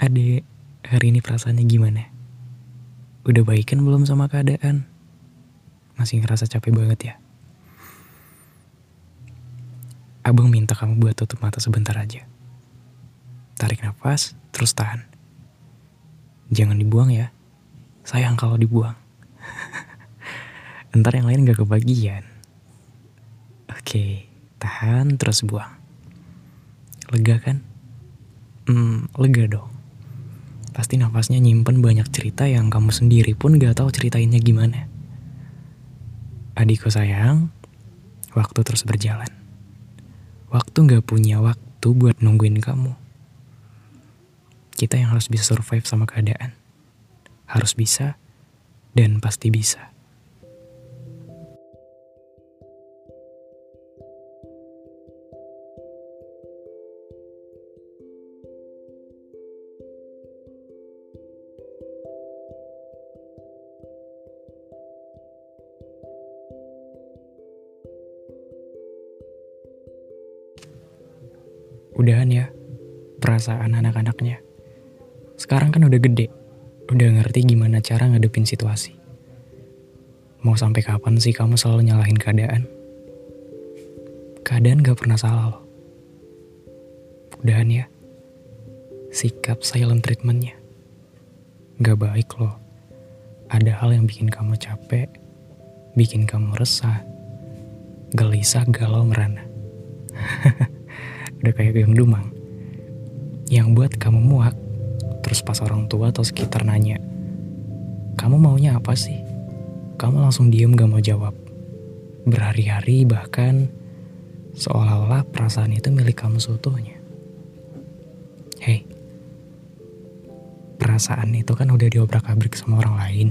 Adek, hari ini perasaannya gimana? Udah baikan belum sama keadaan? Masih ngerasa capek banget ya? Abang minta kamu buat tutup mata sebentar aja. Tarik nafas, terus tahan. Jangan dibuang ya. Sayang kalau dibuang. Ntar yang lain gak kebagian. Oke, tahan terus buang. Lega kan? Hmm, lega dong. Pasti nafasnya nyimpen banyak cerita yang kamu sendiri pun gak tahu ceritainnya gimana. Adikku sayang, waktu terus berjalan. Waktu gak punya waktu buat nungguin kamu. Kita yang harus bisa survive sama keadaan. Harus bisa, dan pasti bisa. Udahan ya, perasaan anak-anaknya. Sekarang kan udah gede, udah ngerti gimana cara ngadepin situasi. Mau sampai kapan sih kamu selalu nyalahin keadaan? Keadaan gak pernah salah loh. Udahan ya, sikap silent treatmentnya. Gak baik loh. Ada hal yang bikin kamu capek, bikin kamu resah, gelisah, galau, merana. udah kayak yang dumang. Yang buat kamu muak, terus pas orang tua atau sekitar nanya, kamu maunya apa sih? Kamu langsung diem gak mau jawab. Berhari-hari bahkan seolah-olah perasaan itu milik kamu seutuhnya. Hei, perasaan itu kan udah diobrak-abrik sama orang lain.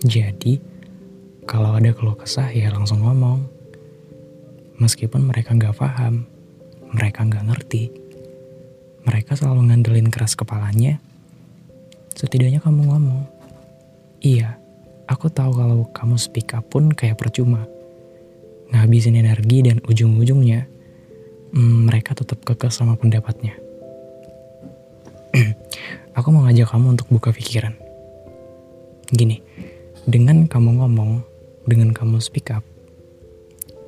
Jadi, kalau ada keluh kesah ya langsung ngomong. Meskipun mereka nggak paham, mereka nggak ngerti. Mereka selalu ngandelin keras kepalanya. Setidaknya kamu ngomong, iya, aku tahu kalau kamu speak up pun kayak percuma. Ngabisin energi dan ujung-ujungnya, hmm, mereka tetap kekeh sama pendapatnya. aku mau ngajak kamu untuk buka pikiran. Gini, dengan kamu ngomong, dengan kamu speak up,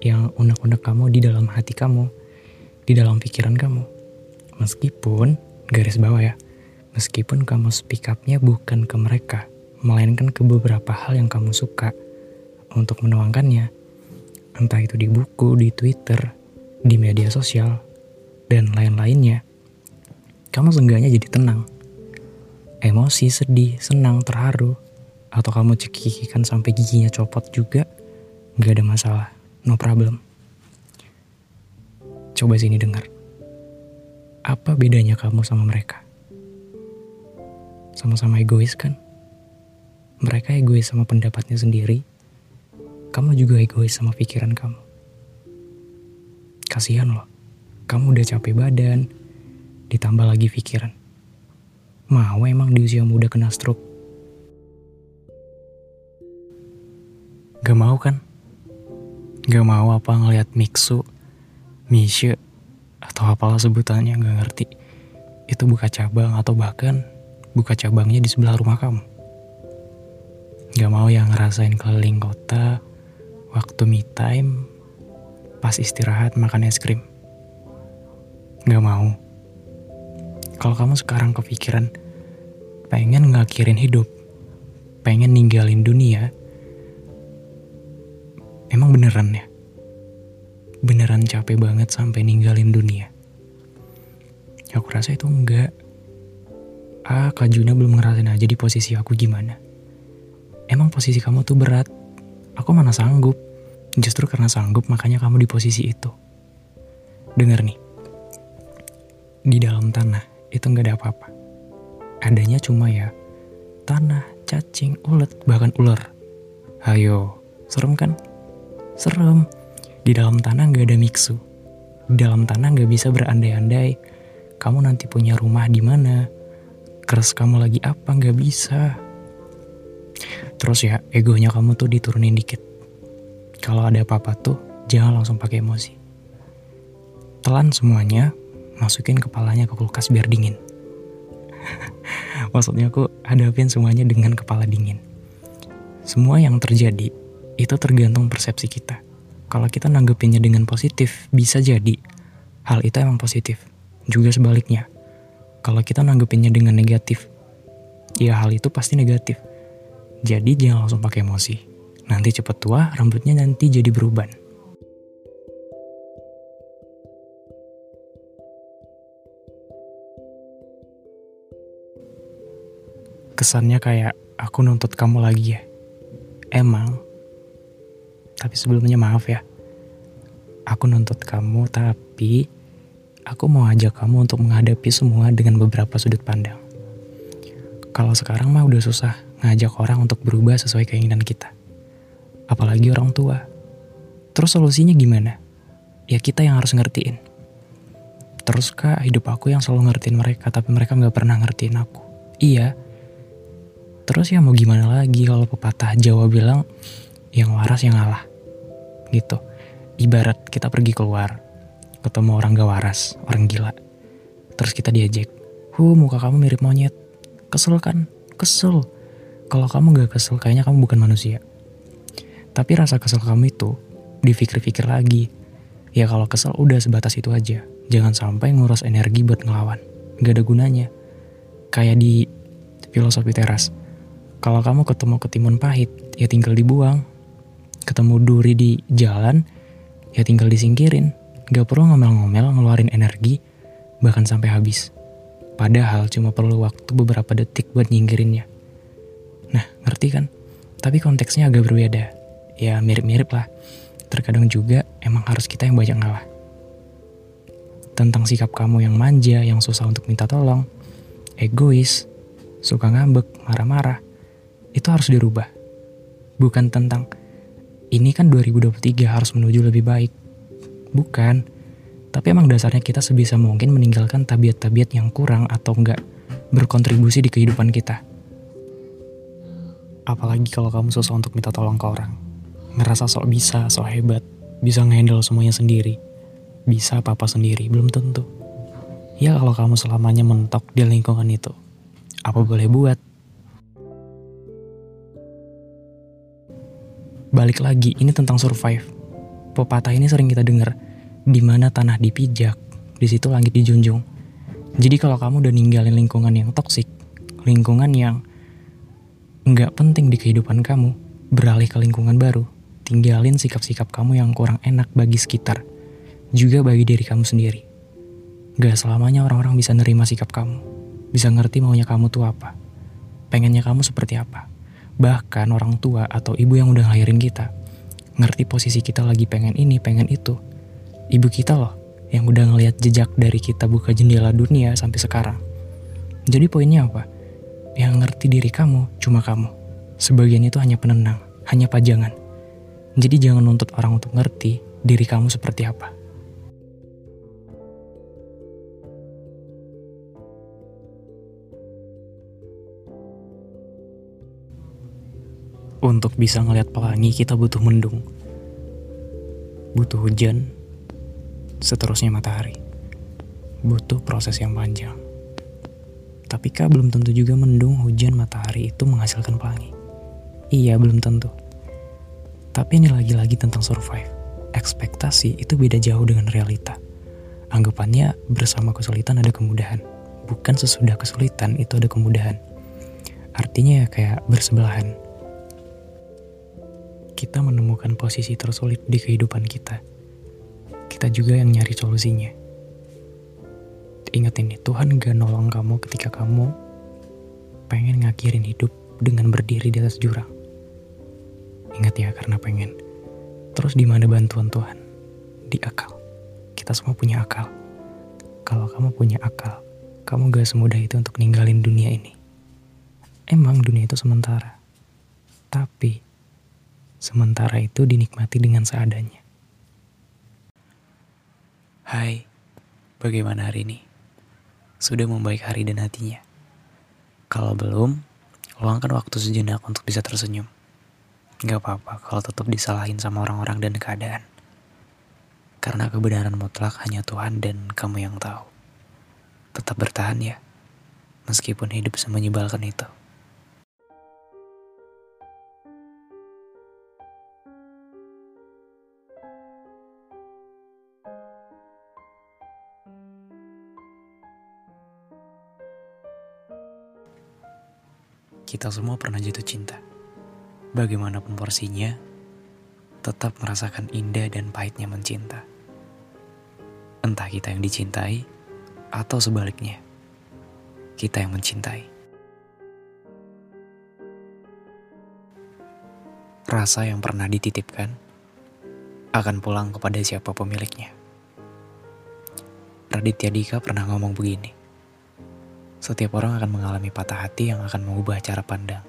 yang unek-unek kamu di dalam hati kamu, di dalam pikiran kamu. Meskipun, garis bawah ya, meskipun kamu speak up-nya bukan ke mereka, melainkan ke beberapa hal yang kamu suka untuk menuangkannya, entah itu di buku, di Twitter, di media sosial, dan lain-lainnya. Kamu seenggaknya jadi tenang. Emosi, sedih, senang, terharu, atau kamu cekikikan sampai giginya copot juga, gak ada masalah, no problem. Coba sini dengar. Apa bedanya kamu sama mereka? Sama-sama egois kan? Mereka egois sama pendapatnya sendiri. Kamu juga egois sama pikiran kamu. Kasihan loh. Kamu udah capek badan, ditambah lagi pikiran. Mau emang di usia muda kena stroke? Gak mau kan? Gak mau apa ngeliat Miksu Misha atau apalah sebutannya nggak ngerti. Itu buka cabang atau bahkan buka cabangnya di sebelah rumah kamu. Gak mau yang ngerasain keliling kota waktu me time pas istirahat makan es krim. Gak mau. Kalau kamu sekarang kepikiran pengen ngakhirin hidup pengen ninggalin dunia emang beneran ya beneran capek banget sampai ninggalin dunia? Aku rasa itu enggak. Ah, Kak Juna belum ngerasain aja di posisi aku gimana. Emang posisi kamu tuh berat. Aku mana sanggup. Justru karena sanggup makanya kamu di posisi itu. Dengar nih. di dalam tanah itu nggak ada apa-apa. Adanya cuma ya tanah, cacing, ulet, bahkan ular. Hayo, serem kan? Serem. Di dalam tanah nggak ada miksu. Di dalam tanah nggak bisa berandai-andai. Kamu nanti punya rumah di mana? Keras kamu lagi apa? Nggak bisa. Terus ya, egonya kamu tuh diturunin dikit. Kalau ada apa-apa tuh, jangan langsung pakai emosi. Telan semuanya, masukin kepalanya ke kulkas biar dingin. Maksudnya aku hadapin semuanya dengan kepala dingin. Semua yang terjadi itu tergantung persepsi kita. Kalau kita nanggepinnya dengan positif, bisa jadi hal itu emang positif. Juga sebaliknya, kalau kita nanggepinnya dengan negatif, ya hal itu pasti negatif. Jadi jangan langsung pakai emosi. Nanti cepet tua, rambutnya nanti jadi beruban. kesannya kayak aku nuntut kamu lagi ya. Emang. Tapi sebelumnya maaf ya. Aku nuntut kamu tapi aku mau ajak kamu untuk menghadapi semua dengan beberapa sudut pandang. Kalau sekarang mah udah susah ngajak orang untuk berubah sesuai keinginan kita. Apalagi orang tua. Terus solusinya gimana? Ya kita yang harus ngertiin. Terus kak hidup aku yang selalu ngertiin mereka tapi mereka nggak pernah ngertiin aku. Iya, Terus ya mau gimana lagi kalau pepatah Jawa bilang yang waras yang ngalah. Gitu. Ibarat kita pergi keluar, ketemu orang gak waras, orang gila. Terus kita diajak, Hu muka kamu mirip monyet. Kesel kan? Kesel. Kalau kamu gak kesel, kayaknya kamu bukan manusia. Tapi rasa kesel kamu itu dipikir-pikir lagi. Ya kalau kesel udah sebatas itu aja. Jangan sampai ngurus energi buat ngelawan. Gak ada gunanya. Kayak di filosofi teras kalau kamu ketemu ketimun pahit, ya tinggal dibuang. Ketemu duri di jalan, ya tinggal disingkirin. Gak perlu ngomel-ngomel ngeluarin energi, bahkan sampai habis. Padahal cuma perlu waktu beberapa detik buat nyingkirinnya. Nah, ngerti kan? Tapi konteksnya agak berbeda. Ya mirip-mirip lah. Terkadang juga emang harus kita yang banyak ngalah. Tentang sikap kamu yang manja, yang susah untuk minta tolong, egois, suka ngambek, marah-marah, itu harus dirubah. Bukan tentang ini kan 2023 harus menuju lebih baik. Bukan. Tapi emang dasarnya kita sebisa mungkin meninggalkan tabiat-tabiat yang kurang atau enggak berkontribusi di kehidupan kita. Apalagi kalau kamu susah untuk minta tolong ke orang. Ngerasa sok bisa, sok hebat, bisa ngehandle semuanya sendiri. Bisa apa-apa sendiri, belum tentu. Ya kalau kamu selamanya mentok di lingkungan itu. Apa boleh buat? Balik lagi, ini tentang survive. Pepatah ini sering kita dengar. Di mana tanah dipijak, di situ langit dijunjung. Jadi kalau kamu udah ninggalin lingkungan yang toksik, lingkungan yang nggak penting di kehidupan kamu, beralih ke lingkungan baru, tinggalin sikap-sikap kamu yang kurang enak bagi sekitar, juga bagi diri kamu sendiri. Gak selamanya orang-orang bisa nerima sikap kamu, bisa ngerti maunya kamu tuh apa, pengennya kamu seperti apa. Bahkan orang tua atau ibu yang udah ngelahirin kita, ngerti posisi kita lagi pengen ini, pengen itu. Ibu kita loh, yang udah ngeliat jejak dari kita buka jendela dunia sampai sekarang. Jadi poinnya apa? Yang ngerti diri kamu, cuma kamu. Sebagian itu hanya penenang, hanya pajangan. Jadi jangan nuntut orang untuk ngerti diri kamu seperti apa. Untuk bisa ngeliat pelangi kita butuh mendung. Butuh hujan, seterusnya matahari. Butuh proses yang panjang. Tapi kak belum tentu juga mendung, hujan, matahari itu menghasilkan pelangi. Iya belum tentu. Tapi ini lagi-lagi tentang survive. Ekspektasi itu beda jauh dengan realita. Anggapannya bersama kesulitan ada kemudahan. Bukan sesudah kesulitan itu ada kemudahan. Artinya ya kayak bersebelahan kita menemukan posisi tersulit di kehidupan kita, kita juga yang nyari solusinya. Ingat ini, Tuhan gak nolong kamu ketika kamu pengen ngakhirin hidup dengan berdiri di atas jurang. Ingat ya, karena pengen. Terus di mana bantuan Tuhan? Di akal. Kita semua punya akal. kalau kamu punya akal, kamu gak semudah itu untuk ninggalin dunia ini. Emang dunia itu sementara. Tapi, sementara itu dinikmati dengan seadanya. Hai, bagaimana hari ini? Sudah membaik hari dan hatinya? Kalau belum, luangkan waktu sejenak untuk bisa tersenyum. Gak apa-apa kalau tetap disalahin sama orang-orang dan keadaan. Karena kebenaran mutlak hanya Tuhan dan kamu yang tahu. Tetap bertahan ya, meskipun hidup semenyebalkan itu. Kita semua pernah jatuh cinta. Bagaimanapun porsinya, tetap merasakan indah dan pahitnya mencinta entah kita yang dicintai atau sebaliknya, kita yang mencintai. Rasa yang pernah dititipkan akan pulang kepada siapa pemiliknya. Raditya Dika pernah ngomong begini. Setiap orang akan mengalami patah hati yang akan mengubah cara pandang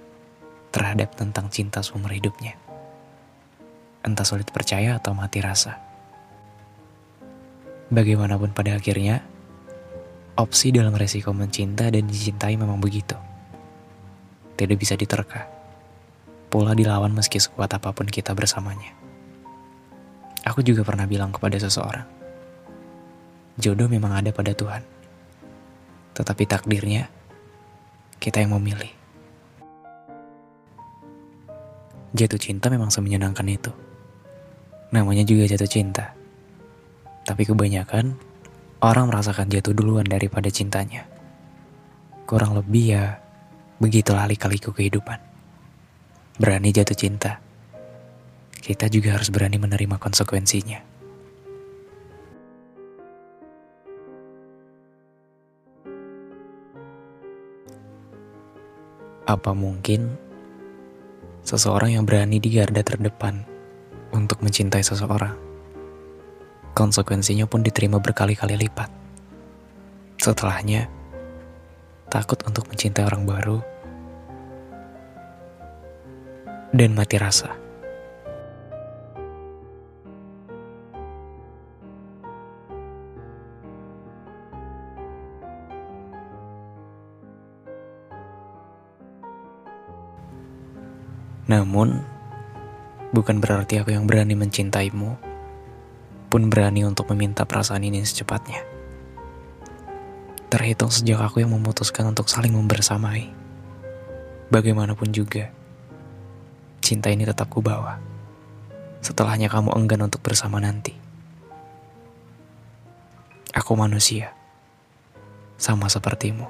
terhadap tentang cinta seumur hidupnya. Entah sulit percaya atau mati rasa Bagaimanapun pada akhirnya, opsi dalam resiko mencinta dan dicintai memang begitu. Tidak bisa diterka. Pula dilawan meski sekuat apa pun kita bersamanya. Aku juga pernah bilang kepada seseorang, jodoh memang ada pada Tuhan. Tetapi takdirnya, kita yang memilih. Jatuh cinta memang semenyenangkan itu. Namanya juga jatuh cinta. Tapi kebanyakan orang merasakan jatuh duluan daripada cintanya. Kurang lebih ya, begitulah lika-liku kehidupan. Berani jatuh cinta. Kita juga harus berani menerima konsekuensinya. Apa mungkin seseorang yang berani di garda terdepan untuk mencintai seseorang? konsekuensinya pun diterima berkali-kali lipat. Setelahnya, takut untuk mencintai orang baru dan mati rasa. Namun, bukan berarti aku yang berani mencintaimu pun berani untuk meminta perasaan ini secepatnya. Terhitung sejak aku yang memutuskan untuk saling membersamai. Bagaimanapun juga, cinta ini tetap kubawa. Setelahnya kamu enggan untuk bersama nanti. Aku manusia, sama sepertimu.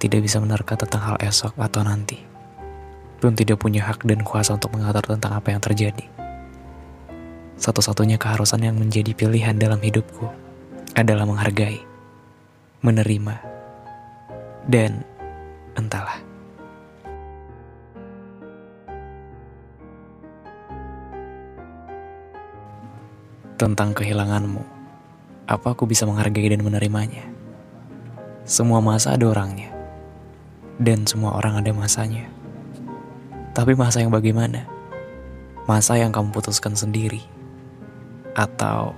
Tidak bisa menerka tentang hal esok atau nanti. Pun tidak punya hak dan kuasa untuk mengatur tentang apa yang terjadi. Satu-satunya keharusan yang menjadi pilihan dalam hidupku adalah menghargai, menerima, dan entahlah. Tentang kehilanganmu, apa aku bisa menghargai dan menerimanya? Semua masa ada orangnya, dan semua orang ada masanya. Tapi masa yang bagaimana? Masa yang kamu putuskan sendiri atau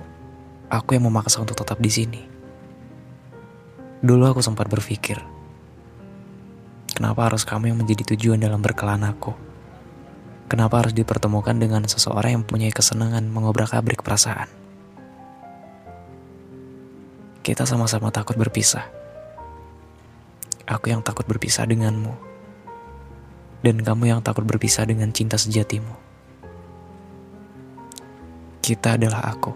aku yang memaksa untuk tetap di sini. Dulu aku sempat berpikir, kenapa harus kamu yang menjadi tujuan dalam berkelana aku? Kenapa harus dipertemukan dengan seseorang yang mempunyai kesenangan mengobrak-abrik perasaan? Kita sama-sama takut berpisah. Aku yang takut berpisah denganmu. Dan kamu yang takut berpisah dengan cinta sejatimu. Kita adalah aku.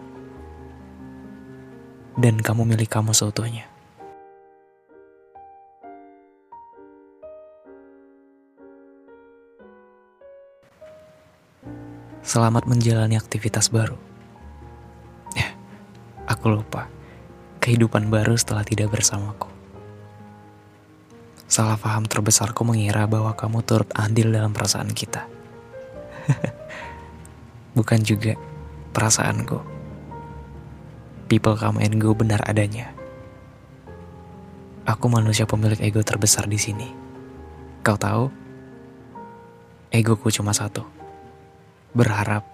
Dan kamu milik kamu seutuhnya. Selamat menjalani aktivitas baru. Ya, aku lupa. Kehidupan baru setelah tidak bersamaku. Salah paham terbesarku mengira bahwa kamu turut andil dalam perasaan kita. Bukan juga perasaanku. People come and go benar adanya. Aku manusia pemilik ego terbesar di sini. Kau tahu? Egoku cuma satu. Berharap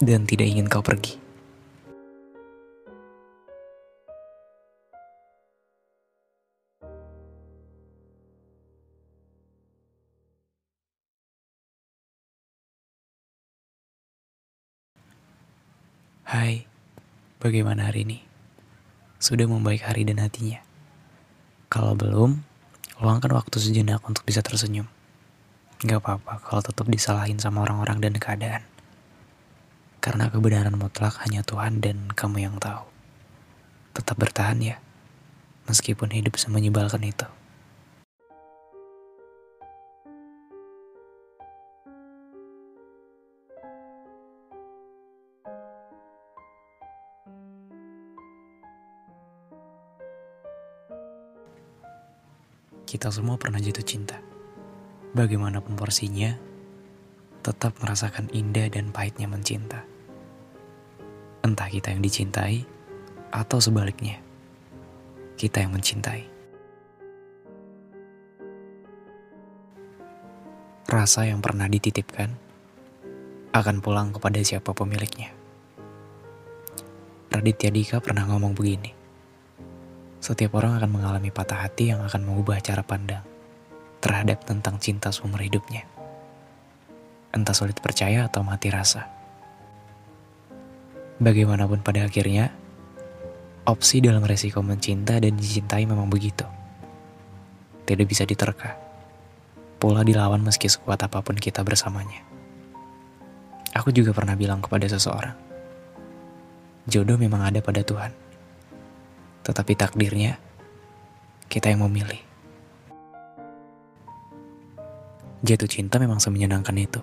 dan tidak ingin kau pergi. Hai, bagaimana hari ini? Sudah membaik hari dan hatinya? Kalau belum, luangkan waktu sejenak untuk bisa tersenyum. Gak apa-apa kalau tetap disalahin sama orang-orang dan keadaan. Karena kebenaran mutlak hanya Tuhan dan kamu yang tahu. Tetap bertahan ya, meskipun hidup semenyebalkan itu. Kita semua pernah jatuh cinta. Bagaimanapun porsinya, tetap merasakan indah dan pahitnya mencinta. Entah kita yang dicintai, atau sebaliknya, kita yang mencintai. Rasa yang pernah dititipkan akan pulang kepada siapa pemiliknya. Raditya Dika pernah ngomong begini. Setiap orang akan mengalami patah hati yang akan mengubah cara pandang terhadap tentang cinta seumur hidupnya. Entah sulit percaya atau mati rasa. Bagaimanapun pada akhirnya, opsi dalam resiko mencinta dan dicintai memang begitu. Tidak bisa diterka. Pula dilawan meski sekuat apa pun kita bersamanya. Aku juga pernah bilang kepada seseorang, jodoh memang ada pada Tuhan tetapi takdirnya kita yang memilih. Jatuh cinta memang semenyenangkan itu.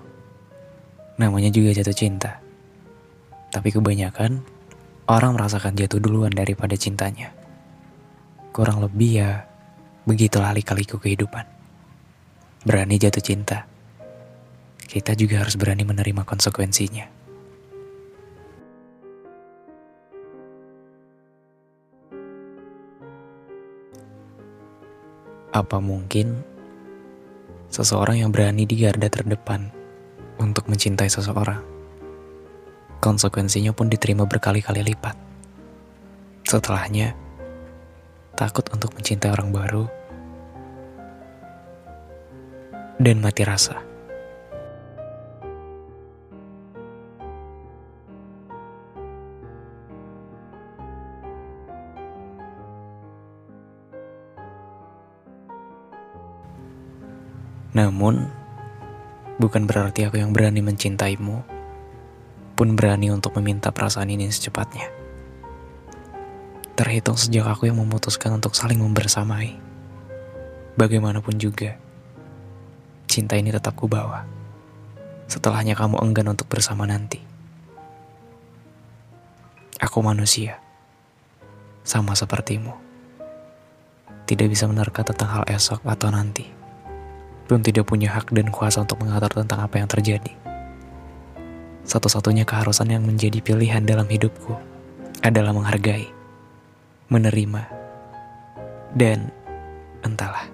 Namanya juga jatuh cinta. Tapi kebanyakan orang merasakan jatuh duluan daripada cintanya. Kurang lebih ya begitulah lika-liku kehidupan. Berani jatuh cinta. Kita juga harus berani menerima konsekuensinya. Apa mungkin seseorang yang berani di garda terdepan untuk mencintai seseorang? Konsekuensinya pun diterima berkali-kali lipat. Setelahnya, takut untuk mencintai orang baru dan mati rasa. Namun, bukan berarti aku yang berani mencintaimu, pun berani untuk meminta perasaan ini secepatnya. Terhitung sejak aku yang memutuskan untuk saling membersamai. Bagaimanapun juga, cinta ini tetap ku bawa. Setelahnya kamu enggan untuk bersama nanti. Aku manusia, sama sepertimu. Tidak bisa menerka tentang hal esok atau nanti pun tidak punya hak dan kuasa untuk mengatur tentang apa yang terjadi. Satu-satunya keharusan yang menjadi pilihan dalam hidupku adalah menghargai, menerima, dan entahlah.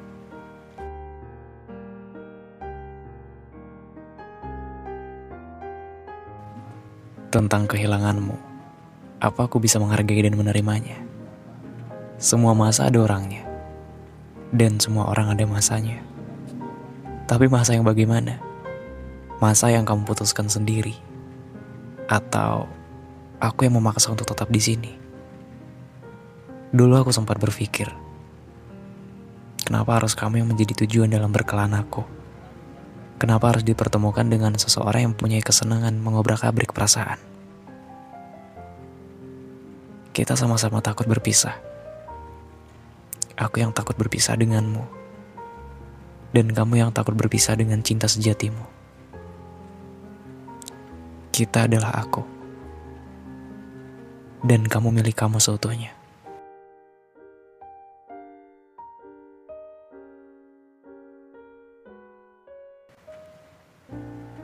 Tentang kehilanganmu, apa aku bisa menghargai dan menerimanya? Semua masa ada orangnya, dan semua orang ada masanya. Tapi masa yang bagaimana? Masa yang kamu putuskan sendiri? Atau aku yang memaksa untuk tetap di sini? Dulu aku sempat berpikir, kenapa harus kamu yang menjadi tujuan dalam berkelana aku? Kenapa harus dipertemukan dengan seseorang yang punya kesenangan mengobrak-abrik perasaan? Kita sama-sama takut berpisah. Aku yang takut berpisah denganmu dan kamu yang takut berpisah dengan cinta sejatimu. Kita adalah aku, dan kamu milik kamu seutuhnya.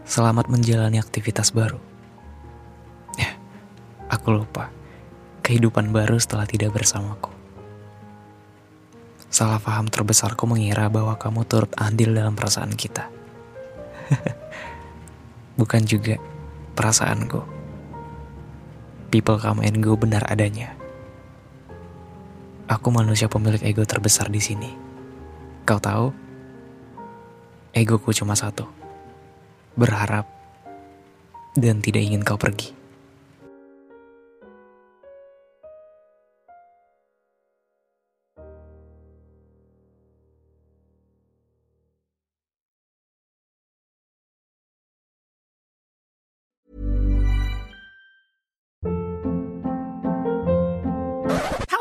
Selamat menjalani aktivitas baru. Aku lupa kehidupan baru setelah tidak bersamaku. Salah paham terbesarku mengira bahwa kamu turut andil dalam perasaan kita. Bukan juga perasaanku. People come and go benar adanya. Aku manusia pemilik ego terbesar di sini. Kau tahu? Egoku cuma satu. Berharap dan tidak ingin kau pergi.